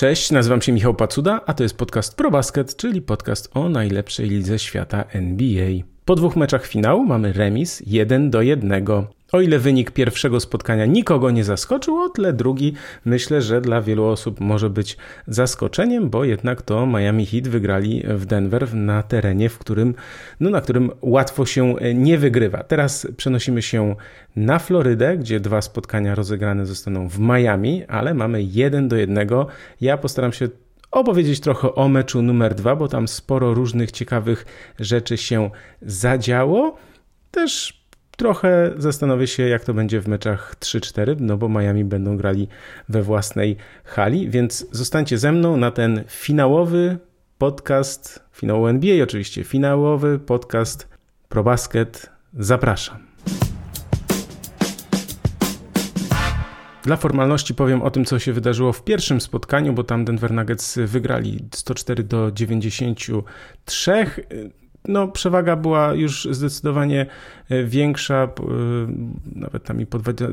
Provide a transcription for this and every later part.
Cześć, nazywam się Michał Pacuda, a to jest podcast ProBasket, czyli podcast o najlepszej lidze świata NBA. Po dwóch meczach finału mamy remis 1 do 1. O ile wynik pierwszego spotkania nikogo nie zaskoczył, o tyle drugi myślę, że dla wielu osób może być zaskoczeniem, bo jednak to Miami Heat wygrali w Denver na terenie, w którym, no, na którym łatwo się nie wygrywa. Teraz przenosimy się na Florydę, gdzie dwa spotkania rozegrane zostaną w Miami, ale mamy jeden do jednego. Ja postaram się opowiedzieć trochę o meczu numer dwa, bo tam sporo różnych ciekawych rzeczy się zadziało. Też Trochę zastanowię się, jak to będzie w meczach 3-4, no bo Miami będą grali we własnej hali, więc zostańcie ze mną na ten finałowy podcast, finału NBA oczywiście, finałowy podcast ProBasket. Zapraszam. Dla formalności powiem o tym, co się wydarzyło w pierwszym spotkaniu, bo tam Denver Nuggets wygrali 104 do 93 no, przewaga była już zdecydowanie e, większa, e, nawet tam i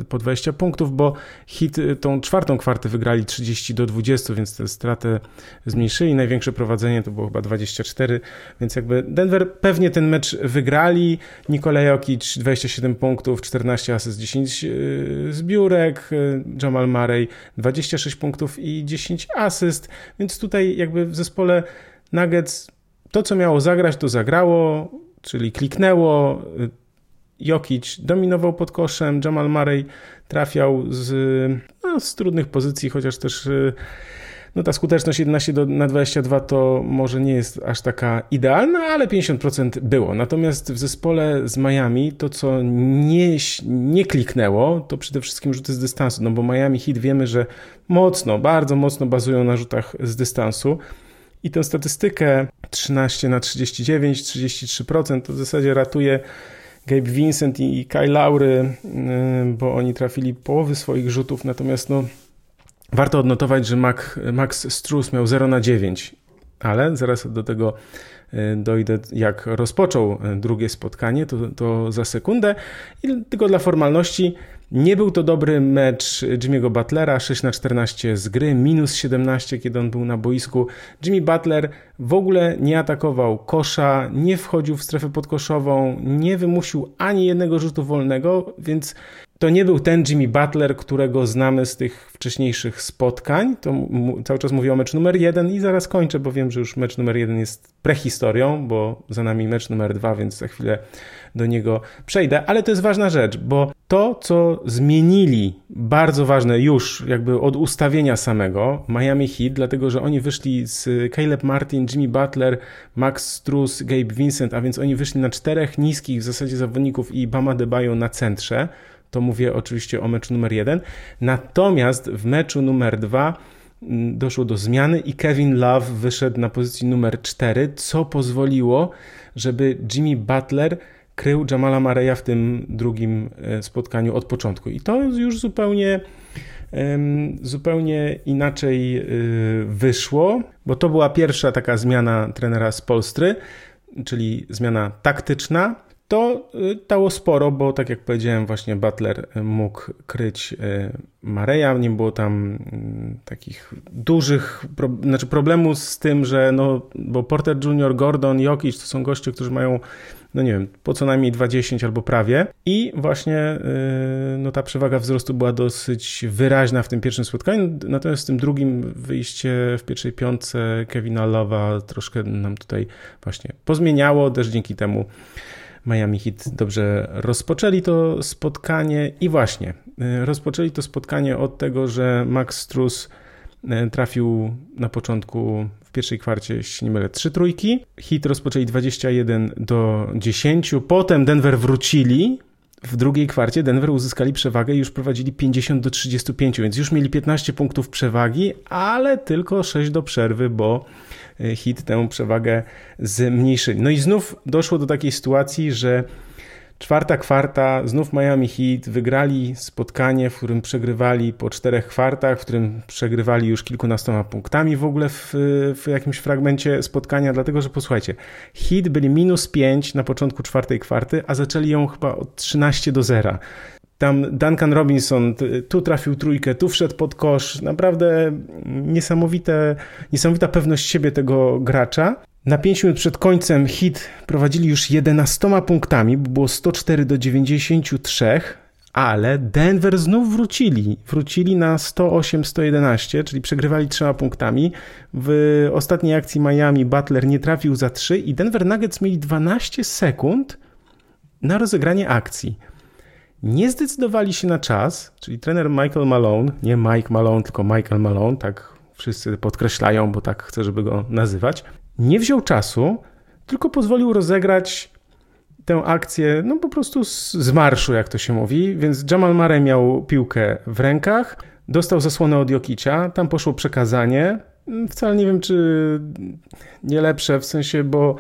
po 20 punktów, bo hit e, tą czwartą kwartę wygrali 30 do 20, więc tę stratę zmniejszyli. Największe prowadzenie to było chyba 24, więc jakby Denver pewnie ten mecz wygrali. Nikolaj Jokic 27 punktów, 14 asyst, 10 zbiórek, Jamal Murray 26 punktów i 10 asyst, więc tutaj jakby w zespole Nuggets to, co miało zagrać, to zagrało, czyli kliknęło. Jokic dominował pod koszem, Jamal Murray trafiał z, no, z trudnych pozycji, chociaż też no, ta skuteczność 11 do, na 22 to może nie jest aż taka idealna, ale 50% było. Natomiast w zespole z Miami to, co nie, nie kliknęło, to przede wszystkim rzuty z dystansu, no bo Miami Heat wiemy, że mocno, bardzo mocno bazują na rzutach z dystansu. I tę statystykę 13 na 39, 33% to w zasadzie ratuje Gabe Vincent i Kyle Laury, y, bo oni trafili połowy swoich rzutów, natomiast no, warto odnotować, że Max Strus miał 0 na 9, ale zaraz do tego y, dojdę, jak rozpoczął y, drugie spotkanie, to, to za sekundę. I tylko dla formalności nie był to dobry mecz Jimmy'ego Butlera, 6 na 14 z gry, minus 17, kiedy on był na boisku. Jimmy Butler w ogóle nie atakował kosza, nie wchodził w strefę podkoszową, nie wymusił ani jednego rzutu wolnego, więc to nie był ten Jimmy Butler, którego znamy z tych wcześniejszych spotkań. To cały czas mówię o mecz numer jeden i zaraz kończę, bo wiem, że już mecz numer jeden jest prehistorią, bo za nami mecz numer dwa, więc za chwilę do niego przejdę. Ale to jest ważna rzecz, bo to, co zmienili, bardzo ważne już jakby od ustawienia samego Miami Heat, dlatego że oni wyszli z Caleb Martin, Jimmy Butler, Max Strus, Gabe Vincent, a więc oni wyszli na czterech niskich w zasadzie zawodników i Bama Debajo na centrze to mówię oczywiście o meczu numer jeden. Natomiast w meczu numer dwa mm, doszło do zmiany i Kevin Love wyszedł na pozycji numer 4, co pozwoliło, żeby Jimmy Butler krył Jamala Mareya w tym drugim e, spotkaniu od początku. I to już zupełnie zupełnie inaczej e, wyszło, bo to była pierwsza taka zmiana trenera z Polstry, czyli zmiana taktyczna. To y, dało sporo, bo tak jak powiedziałem, właśnie Butler y, mógł kryć y, Mareja, nie było tam takich dużych, pro, znaczy problemu z tym, że no, bo Porter Jr., Gordon, Jokic to są goście, którzy mają no nie wiem, po co najmniej 20 albo prawie. I właśnie no, ta przewaga wzrostu była dosyć wyraźna w tym pierwszym spotkaniu, natomiast w tym drugim wyjście w pierwszej piątce Kevina Lowa troszkę nam tutaj właśnie pozmieniało, też dzięki temu Miami Heat dobrze rozpoczęli to spotkanie i właśnie y, rozpoczęli to spotkanie od tego, że Max Strus y, trafił na początku w pierwszej kwarcie, jeśli nie mylę, trzy trójki. Heat rozpoczęli 21 do 10. Potem Denver wrócili. W drugiej kwarcie Denver uzyskali przewagę i już prowadzili 50 do 35, więc już mieli 15 punktów przewagi, ale tylko 6 do przerwy, bo hit tę przewagę zmniejszyli. No i znów doszło do takiej sytuacji, że Czwarta kwarta, znów Miami Heat wygrali spotkanie, w którym przegrywali po czterech kwartach, w którym przegrywali już kilkunastoma punktami w ogóle w, w jakimś fragmencie spotkania, dlatego że posłuchajcie, Heat byli minus 5 na początku czwartej kwarty, a zaczęli ją chyba od 13 do 0. Tam Duncan Robinson tu trafił trójkę, tu wszedł pod kosz. Naprawdę niesamowite, niesamowita pewność siebie tego gracza. Na 5 minut przed końcem hit prowadzili już 11 punktami, bo było 104 do 93, ale Denver znów wrócili. Wrócili na 108-111, czyli przegrywali trzema punktami. W ostatniej akcji Miami Butler nie trafił za 3 i Denver Nuggets mieli 12 sekund na rozegranie akcji. Nie zdecydowali się na czas, czyli trener Michael Malone, nie Mike Malone, tylko Michael Malone, tak wszyscy podkreślają, bo tak chcę, żeby go nazywać. Nie wziął czasu, tylko pozwolił rozegrać tę akcję, no po prostu z, z marszu, jak to się mówi. Więc Jamal Murray miał piłkę w rękach, dostał zasłonę od Jokicia, tam poszło przekazanie. Wcale nie wiem, czy nie lepsze, w sensie, bo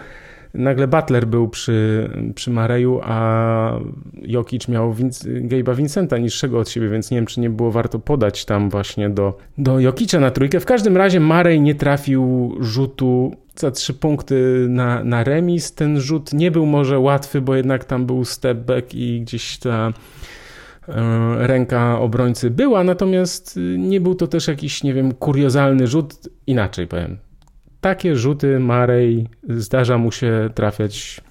nagle Butler był przy, przy Mareju, a Jokic miał Vince, Gabe'a Vincenta niższego od siebie, więc nie wiem, czy nie było warto podać tam właśnie do, do Jokicza na trójkę. W każdym razie Marej nie trafił rzutu za trzy punkty na, na remis. Ten rzut nie był może łatwy, bo jednak tam był step back i gdzieś ta e, ręka obrońcy była, natomiast nie był to też jakiś, nie wiem, kuriozalny rzut. Inaczej powiem takie rzuty Marej zdarza mu się trafiać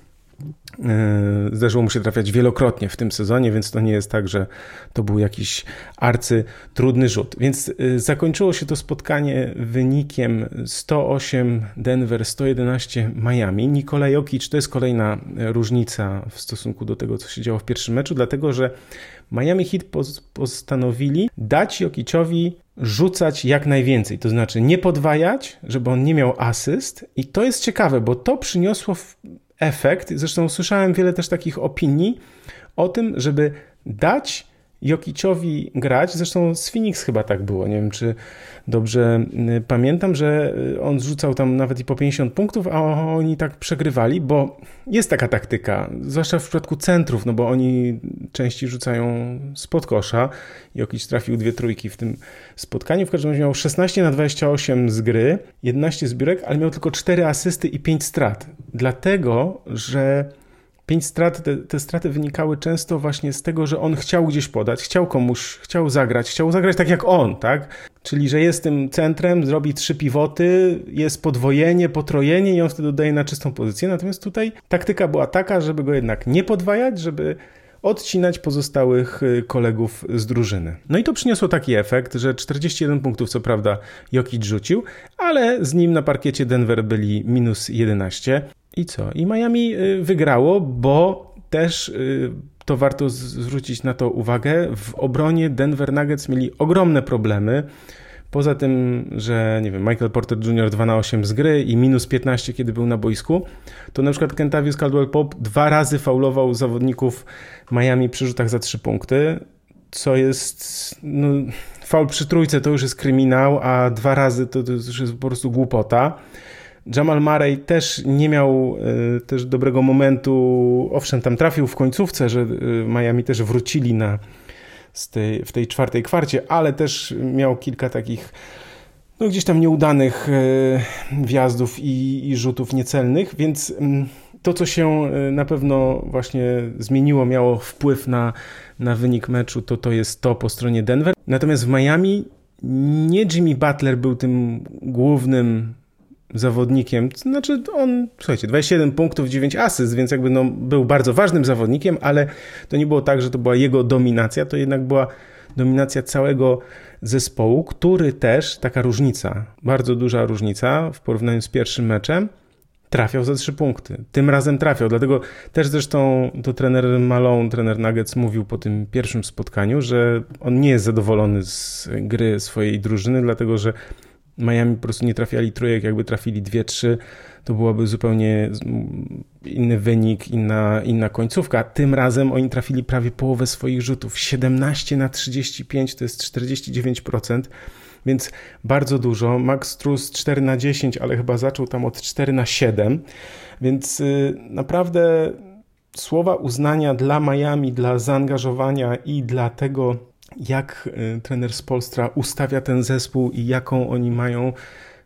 Zdarzyło mu się trafiać wielokrotnie w tym sezonie, więc to nie jest tak, że to był jakiś arcy trudny rzut. Więc e, zakończyło się to spotkanie wynikiem 108 Denver, 111 Miami. Nikola Jokic to jest kolejna różnica w stosunku do tego, co się działo w pierwszym meczu, dlatego że Miami Heat postanowili dać Jokiciowi rzucać jak najwięcej, to znaczy nie podwajać, żeby on nie miał asyst i to jest ciekawe, bo to przyniosło efekt, zresztą słyszałem wiele też takich opinii o tym, żeby dać Jokiciowi grać. Zresztą z Phoenix chyba tak było. Nie wiem, czy dobrze y, pamiętam, że y, on zrzucał tam nawet i po 50 punktów, a oni tak przegrywali, bo jest taka taktyka, zwłaszcza w przypadku centrów, no bo oni częściej rzucają spod kosza. Jokic trafił dwie trójki w tym spotkaniu. W każdym razie miał 16 na 28 z gry, 11 zbiórek, ale miał tylko 4 asysty i 5 strat. Dlatego, że pięć strat, te, te, straty wynikały często właśnie z tego, że on chciał gdzieś podać, chciał komuś, chciał zagrać, chciał zagrać tak jak on, tak? Czyli, że jest tym centrem, zrobi trzy pivoty, jest podwojenie, potrojenie i on wtedy dodaje na czystą pozycję. Natomiast tutaj taktyka była taka, żeby go jednak nie podwajać, żeby odcinać pozostałych y, kolegów z drużyny. No i to przyniosło taki efekt, że 41 punktów co prawda Jokic rzucił, ale z nim na parkiecie Denver byli minus 11. I co? I Miami y, wygrało, bo też y, to warto zwrócić na to uwagę. W obronie Denver Nuggets mieli ogromne problemy. Poza tym, że nie wiem, Michael Porter Jr. 2 na 8 z gry i minus 15, kiedy był na boisku, to na przykład Kentavious Caldwell Pope dwa razy faulował zawodników Miami przy rzutach za 3 punkty, co jest no, faul przy trójce to już jest kryminał, a dwa razy to, to już jest po prostu głupota. Jamal Murray też nie miał y, też dobrego momentu. Owszem, tam trafił w końcówce, że y, Miami też wrócili na, tej, w tej czwartej kwarcie, ale też miał kilka takich no, gdzieś tam nieudanych y, wjazdów i, i rzutów niecelnych, więc mm, to, co się na pewno właśnie zmieniło, miało wpływ na, na wynik meczu, to to jest to po stronie Denver. Natomiast w Miami nie Jimmy Butler był tym głównym zawodnikiem, znaczy on, słuchajcie, 27 punktów, 9 asyst, więc jakby no, był bardzo ważnym zawodnikiem, ale to nie było tak, że to była jego dominacja, to jednak była dominacja całego zespołu, który też, taka różnica, bardzo duża różnica w porównaniu z pierwszym meczem, trafiał za trzy punkty. Tym razem trafiał, dlatego też zresztą to trener Malone, trener Nuggets mówił po tym pierwszym spotkaniu, że on nie jest zadowolony z gry swojej drużyny, dlatego że Miami po prostu nie trafiali trójek, jakby trafili dwie, trzy, to byłoby zupełnie inny wynik, inna, inna końcówka. Tym razem oni trafili prawie połowę swoich rzutów. 17 na 35 to jest 49%, więc bardzo dużo. Max Struz 4 na 10, ale chyba zaczął tam od 4 na 7, więc y, naprawdę słowa uznania dla Miami, dla zaangażowania i dla tego, jak y, trener z Polstra ustawia ten zespół i jaką oni mają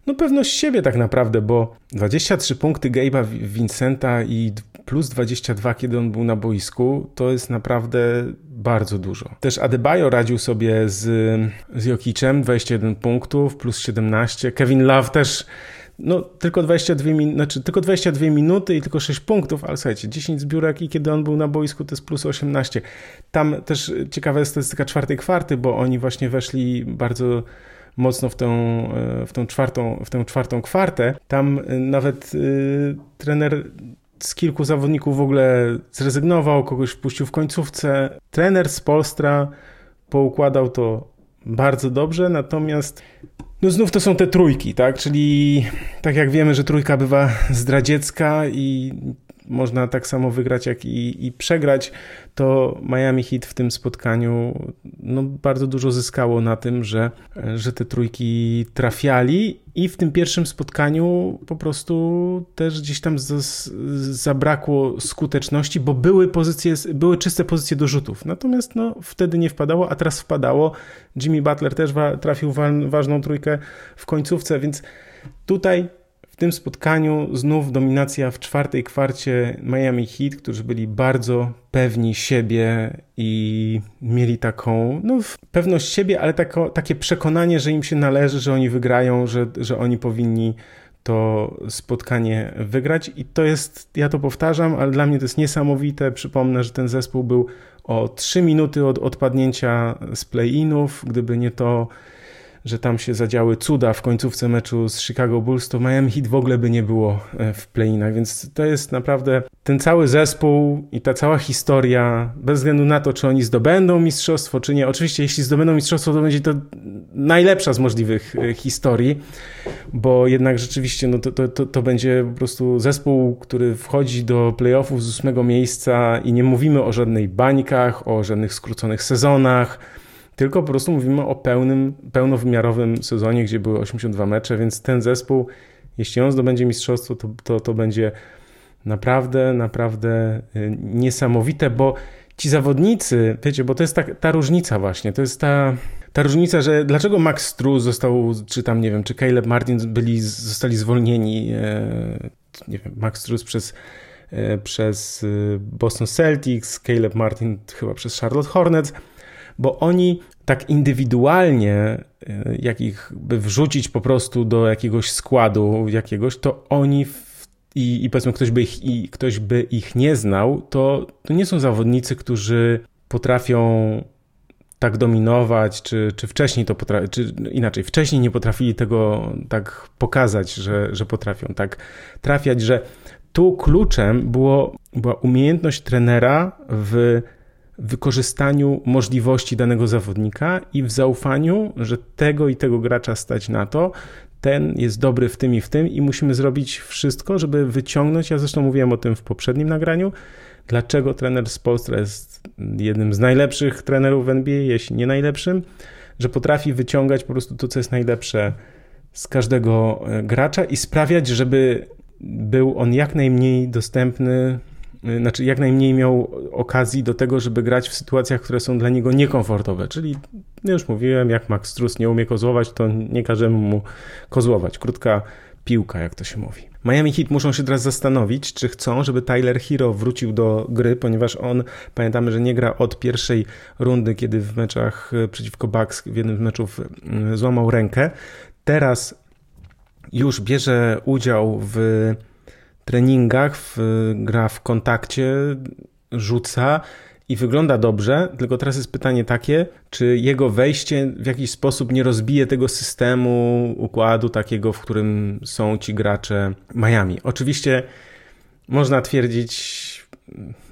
no, no pewność siebie tak naprawdę, bo 23 punkty Gabe'a Vincenta i plus 22, kiedy on był na boisku, to jest naprawdę bardzo dużo. Też Adebayo radził sobie z, z Jokicem, 21 punktów, plus 17. Kevin Love też no, tylko 22, min znaczy, tylko 22 minuty i tylko 6 punktów, ale słuchajcie, 10 zbiórek i kiedy on był na boisku to jest plus 18. Tam też ciekawa jest statystyka czwartej kwarty, bo oni właśnie weszli bardzo mocno w tą, e, w tą, czwartą, w tę czwartą kwartę. Tam e, nawet y, trener z kilku zawodników w ogóle zrezygnował, kogoś wpuścił w końcówce. Trener z Polstra poukładał to bardzo dobrze, natomiast no znów to są te trójki, tak? Czyli tak jak wiemy, że trójka bywa zdradziecka i można tak samo wygrać, jak i, i przegrać, to Miami Heat w tym spotkaniu no, bardzo dużo zyskało na tym, że, że te trójki trafiali i w tym pierwszym spotkaniu po prostu też gdzieś tam z, zabrakło skuteczności, bo były pozycje, były czyste pozycje do rzutów. Natomiast no, wtedy nie wpadało, a teraz wpadało. Jimmy Butler też wa trafił wa ważną trójkę w końcówce, więc tutaj tym spotkaniu znów dominacja w czwartej kwarcie Miami Heat, którzy byli bardzo pewni siebie i mieli taką no, pewność siebie, ale tako, takie przekonanie, że im się należy, że oni wygrają, że, że oni powinni to spotkanie wygrać. I to jest, ja to powtarzam, ale dla mnie to jest niesamowite. Przypomnę, że ten zespół był o 3 minuty od odpadnięcia z play-inów. Gdyby nie to, że tam się zadziały cuda w końcówce meczu z Chicago Bulls, to Miami Heat w ogóle by nie było e, w play-inach, więc to jest naprawdę ten cały zespół i ta cała historia, bez względu na to, czy oni zdobędą mistrzostwo, czy nie. Oczywiście, jeśli zdobędą mistrzostwo, to będzie to najlepsza z możliwych e, historii, bo jednak rzeczywiście no to, to, to, będzie po prostu zespół, który wchodzi do playoffów z ósmego miejsca i nie mówimy o żadnej bańkach, o żadnych skróconych sezonach, tylko po prostu mówimy o pełnym, pełnowymiarowym sezonie, gdzie były 82 mecze, więc ten zespół, jeśli on zdobędzie mistrzostwo, to, to, to będzie naprawdę, naprawdę y, niesamowite, bo ci zawodnicy, wiecie, bo to jest ta, ta różnica właśnie, to jest ta, ta różnica, że dlaczego Max Struz został, czy tam, nie wiem, czy Caleb Martin byli, zostali zwolnieni, e, nie wiem, Max Struz przez, e, przez y, Boston Celtics, Caleb Martin chyba przez Charlotte Hornets, bo oni tak indywidualnie, e, jak ich by wrzucić po prostu do jakiegoś składu jakiegoś, to oni w, i, i powiedzmy ktoś by, ich, i ktoś by ich nie znał, to, to nie są zawodnicy, którzy potrafią tak dominować, czy, czy wcześniej to potrafi, czy inaczej, wcześniej nie potrafili tego tak pokazać, że, że potrafią tak trafiać, że tu kluczem było, była umiejętność trenera w wykorzystaniu możliwości danego zawodnika i w zaufaniu, że tego i tego gracza stać na to, ten jest dobry w tym i w tym i musimy zrobić wszystko, żeby wyciągnąć, ja zresztą mówiłem o tym w poprzednim nagraniu, dlaczego trener z Polstra jest jednym z najlepszych trenerów w NBA, jeśli nie najlepszym, że potrafi wyciągać po prostu to, co jest najlepsze z każdego e, gracza i sprawiać, żeby był on jak najmniej dostępny znaczy jak najmniej miał okazji do tego, żeby grać w sytuacjach, które są dla niego niekomfortowe. Czyli ja już mówiłem, jak Max Strus nie umie kozłować, to nie każemy mu kozłować. Krótka piłka, jak to się mówi. Miami Heat muszą się teraz zastanowić, czy chcą, żeby Tyler Hero wrócił do gry, ponieważ on, pamiętamy, że nie gra od pierwszej rundy, kiedy w meczach y, przeciwko Bucks w jednym z meczów y, złamał rękę. Teraz już bierze udział w treningach, w, gra w kontakcie, rzuca i wygląda dobrze, tylko teraz jest pytanie takie, czy jego wejście w jakiś sposób nie rozbije tego systemu, układu takiego, w którym są ci gracze Miami. Oczywiście można twierdzić,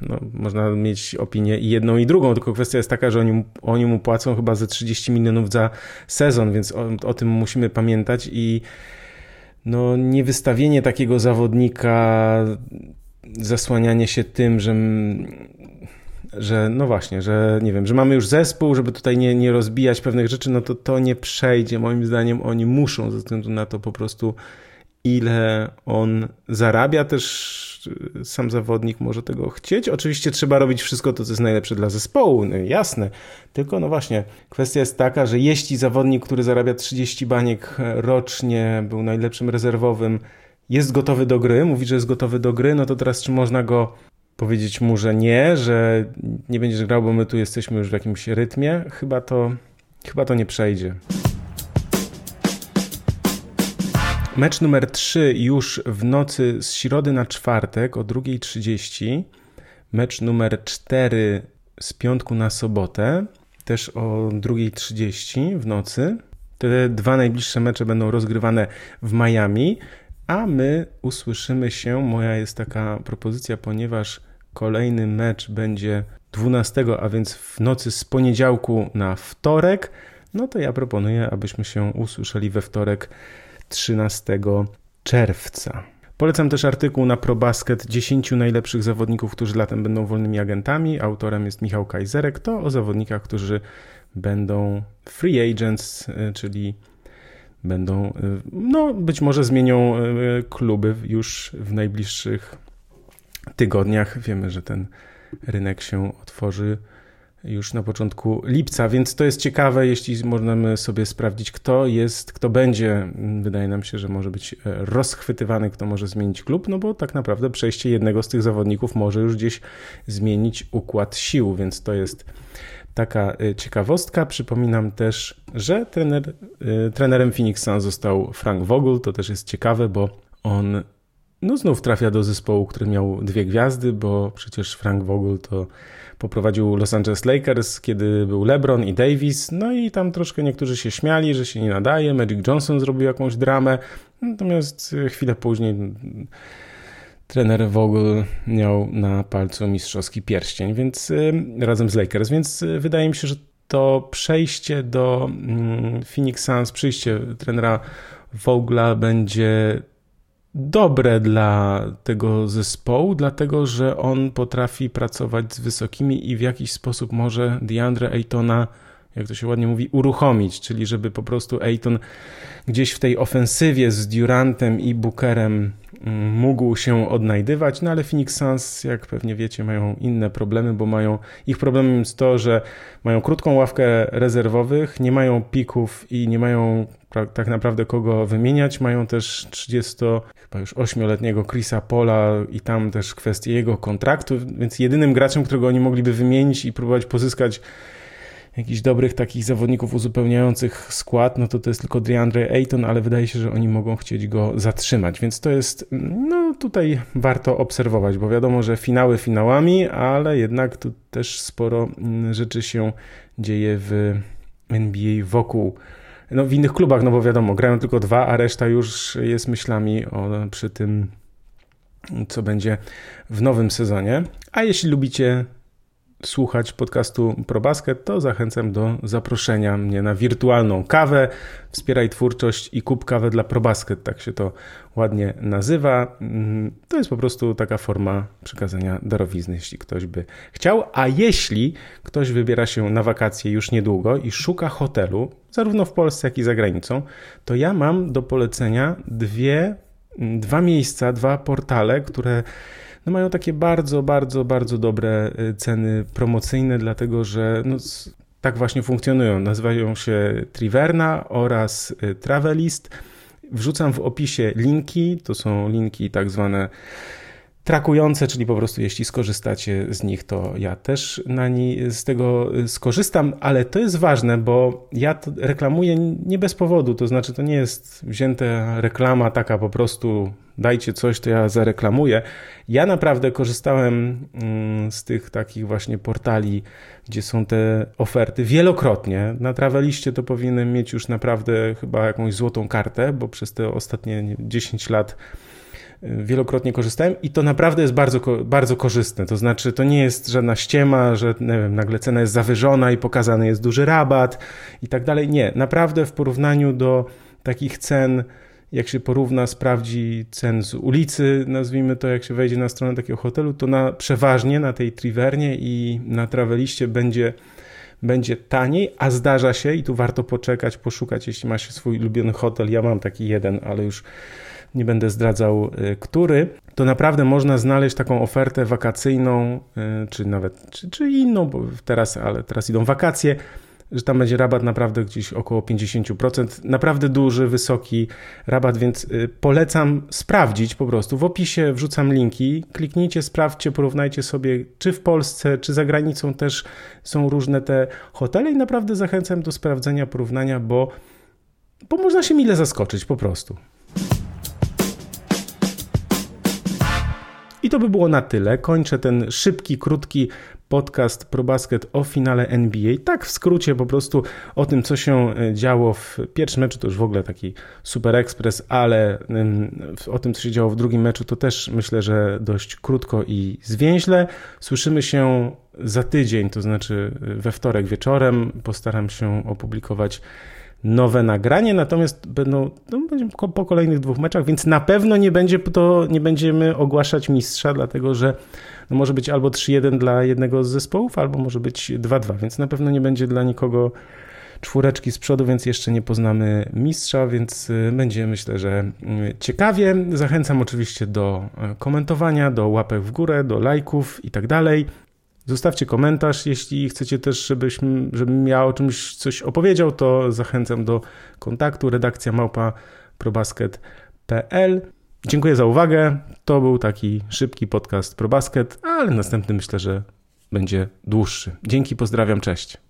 no, można mieć opinię i jedną i drugą, tylko kwestia jest taka, że oni, oni mu płacą chyba ze 30 milionów za sezon, więc o, o tym musimy pamiętać i no, niewystawienie takiego zawodnika, zasłanianie się tym, że, że no właśnie, że nie wiem, że mamy już zespół, żeby tutaj nie, nie rozbijać pewnych rzeczy, no to to nie przejdzie. Moim zdaniem oni muszą ze względu na to po prostu ile on zarabia, też sam zawodnik może tego chcieć. Oczywiście trzeba robić wszystko to, co jest najlepsze dla zespołu, no jasne. Tylko no właśnie, kwestia jest taka, że jeśli zawodnik, który zarabia 30 baniek rocznie, był najlepszym rezerwowym, jest gotowy do gry, mówi, że jest gotowy do gry, no to teraz czy można go powiedzieć mu, że nie, że nie będziesz grał, bo my tu jesteśmy już w jakimś rytmie? Chyba to, chyba to nie przejdzie. Mecz numer 3 już w nocy z środy na czwartek o 2.30. Mecz numer 4 z piątku na sobotę, też o 2.30 w nocy. Te dwa najbliższe mecze będą rozgrywane w Miami, a my usłyszymy się. Moja jest taka propozycja, ponieważ kolejny mecz będzie 12, a więc w nocy z poniedziałku na wtorek. No to ja proponuję, abyśmy się usłyszeli we wtorek 13 czerwca. Polecam też artykuł na ProBasket 10 najlepszych zawodników, którzy latem będą wolnymi agentami. Autorem jest Michał Kajzerek. To o zawodnikach, którzy będą free agents, y, czyli będą, y, no być może zmienią y, kluby już w najbliższych tygodniach. Wiemy, że ten rynek się otworzy już na początku lipca, więc to jest ciekawe, jeśli możemy sobie sprawdzić, kto jest, kto będzie. Wydaje nam się, że może być e, rozchwytywany, kto może zmienić klub, no bo tak naprawdę przejście jednego z tych zawodników może już gdzieś zmienić układ sił, więc to jest taka e, ciekawostka. Przypominam też, że trener, e, trenerem Phoenix Suns został Frank Vogel, to też jest ciekawe, bo on no znów trafia do zespołu, który miał dwie gwiazdy, bo przecież Frank Vogel to poprowadził Los Angeles Lakers, kiedy był LeBron i Davis, no i tam troszkę niektórzy się śmiali, że się nie nadaje, Magic Johnson zrobił jakąś dramę, natomiast chwilę później trener Vogel miał na palcu mistrzowski pierścień, więc razem z Lakers, więc y, wydaje mi się, że to przejście do mm, Phoenix Suns, przyjście trenera Vogla będzie dobre dla tego zespołu, dlatego że on potrafi pracować z wysokimi i w jakiś sposób może DeAndre Aytona, jak to się ładnie mówi, uruchomić, czyli żeby po prostu Ayton gdzieś w tej ofensywie z Durantem i Bookerem mm, mógł się odnajdywać, no ale Phoenix Suns, jak pewnie wiecie, mają inne problemy, bo mają, ich problemem jest to, że mają krótką ławkę rezerwowych, nie mają pików i nie mają tak naprawdę kogo wymieniać. Mają też 30, chyba już 8-letniego Chrisa Pola i tam też kwestie jego kontraktu, więc jedynym graczem, którego oni mogliby wymienić i próbować pozyskać jakichś dobrych takich zawodników uzupełniających skład, no to to jest tylko DeAndre Ayton, ale wydaje się, że oni mogą chcieć go zatrzymać, więc to jest, no tutaj warto obserwować, bo wiadomo, że finały finałami, ale jednak tu też sporo mm, rzeczy się dzieje w NBA wokół no, w innych klubach, no bo wiadomo, grają tylko dwa, a reszta już jest myślami o, przy tym, co będzie w nowym sezonie. A jeśli lubicie słuchać podcastu ProBasket, to zachęcam do zaproszenia mnie na wirtualną kawę. Wspieraj twórczość i kup kawę dla ProBasket, tak się to ładnie nazywa. Mm, to jest po prostu taka forma przekazania darowizny, jeśli ktoś by chciał. A jeśli ktoś wybiera się na wakacje już niedługo i szuka hotelu, zarówno w Polsce, jak i za granicą, to ja mam do polecenia dwie, dwa miejsca, dwa portale, które no mają takie bardzo, bardzo, bardzo dobre y, ceny promocyjne, dlatego że no, tak właśnie funkcjonują. Nazywają się Triverna oraz y, Travelist. Wrzucam w opisie linki, to są linki tak zwane trakujące, czyli po prostu jeśli skorzystacie z nich, to ja też na z tego skorzystam, ale to jest ważne, bo ja to reklamuję nie bez powodu, to znaczy to nie jest wzięta reklama taka po prostu dajcie coś, to ja zareklamuję. Ja naprawdę korzystałem mm, z tych takich właśnie portali, gdzie są te oferty wielokrotnie. Na Traveliście to powinienem mieć już naprawdę chyba jakąś złotą kartę, bo przez te ostatnie 10 lat wielokrotnie korzystałem i to naprawdę jest bardzo, bardzo korzystne. To znaczy, to nie jest żadna ściema, że wiem, nagle cena jest zawyżona i pokazany jest duży rabat i tak dalej. Nie, naprawdę w porównaniu do takich cen, jak się porówna, sprawdzi cen z ulicy, nazwijmy to, jak się wejdzie na stronę takiego hotelu, to na, przeważnie na tej Trivernie i na Traveliście będzie będzie taniej, a zdarza się i tu warto poczekać, poszukać, jeśli ma się swój ulubiony hotel. Ja mam taki jeden, ale już nie będę zdradzał który, to naprawdę można znaleźć taką ofertę wakacyjną, czy nawet, czy, czy inną, bo teraz, ale teraz idą wakacje, że tam będzie rabat naprawdę gdzieś około 50%. Naprawdę duży, wysoki rabat, więc y, polecam sprawdzić po prostu. W opisie wrzucam linki. Kliknijcie, sprawdźcie, porównajcie sobie, czy w Polsce, czy za granicą też są różne te hotele i naprawdę zachęcam do sprawdzenia, porównania, bo, bo można się mile zaskoczyć po prostu. I to by było na tyle. Kończę ten szybki, krótki podcast ProBasket o finale NBA. Tak w skrócie po prostu o tym, co się e, działo w pierwszym meczu, to już w ogóle taki super ekspres, ale o tym, co się działo w drugim meczu, to też myślę, że dość krótko i zwięźle. Słyszymy się za tydzień, to znaczy e, we wtorek wieczorem. Postaram się opublikować nowe nagranie, natomiast będą no, po kolejnych dwóch meczach, więc na pewno nie będzie to, nie będziemy ogłaszać mistrza, dlatego że no, może być albo 3-1 dla jednego z zespołów, albo może być 2-2, więc na pewno nie będzie dla nikogo czwóreczki z przodu, więc jeszcze nie poznamy mistrza, więc y, będzie myślę, że y, ciekawie. Zachęcam oczywiście do y, komentowania, do łapek w górę, do lajków i tak dalej. Zostawcie komentarz, jeśli chcecie też, żebyśmy, żebym ja o czymś coś opowiedział, to zachęcam do kontaktu redakcja małpa probasket.pl. Dziękuję za uwagę. To był taki szybki podcast ProBasket, ale następny myślę, że będzie dłuższy. Dzięki, pozdrawiam, cześć.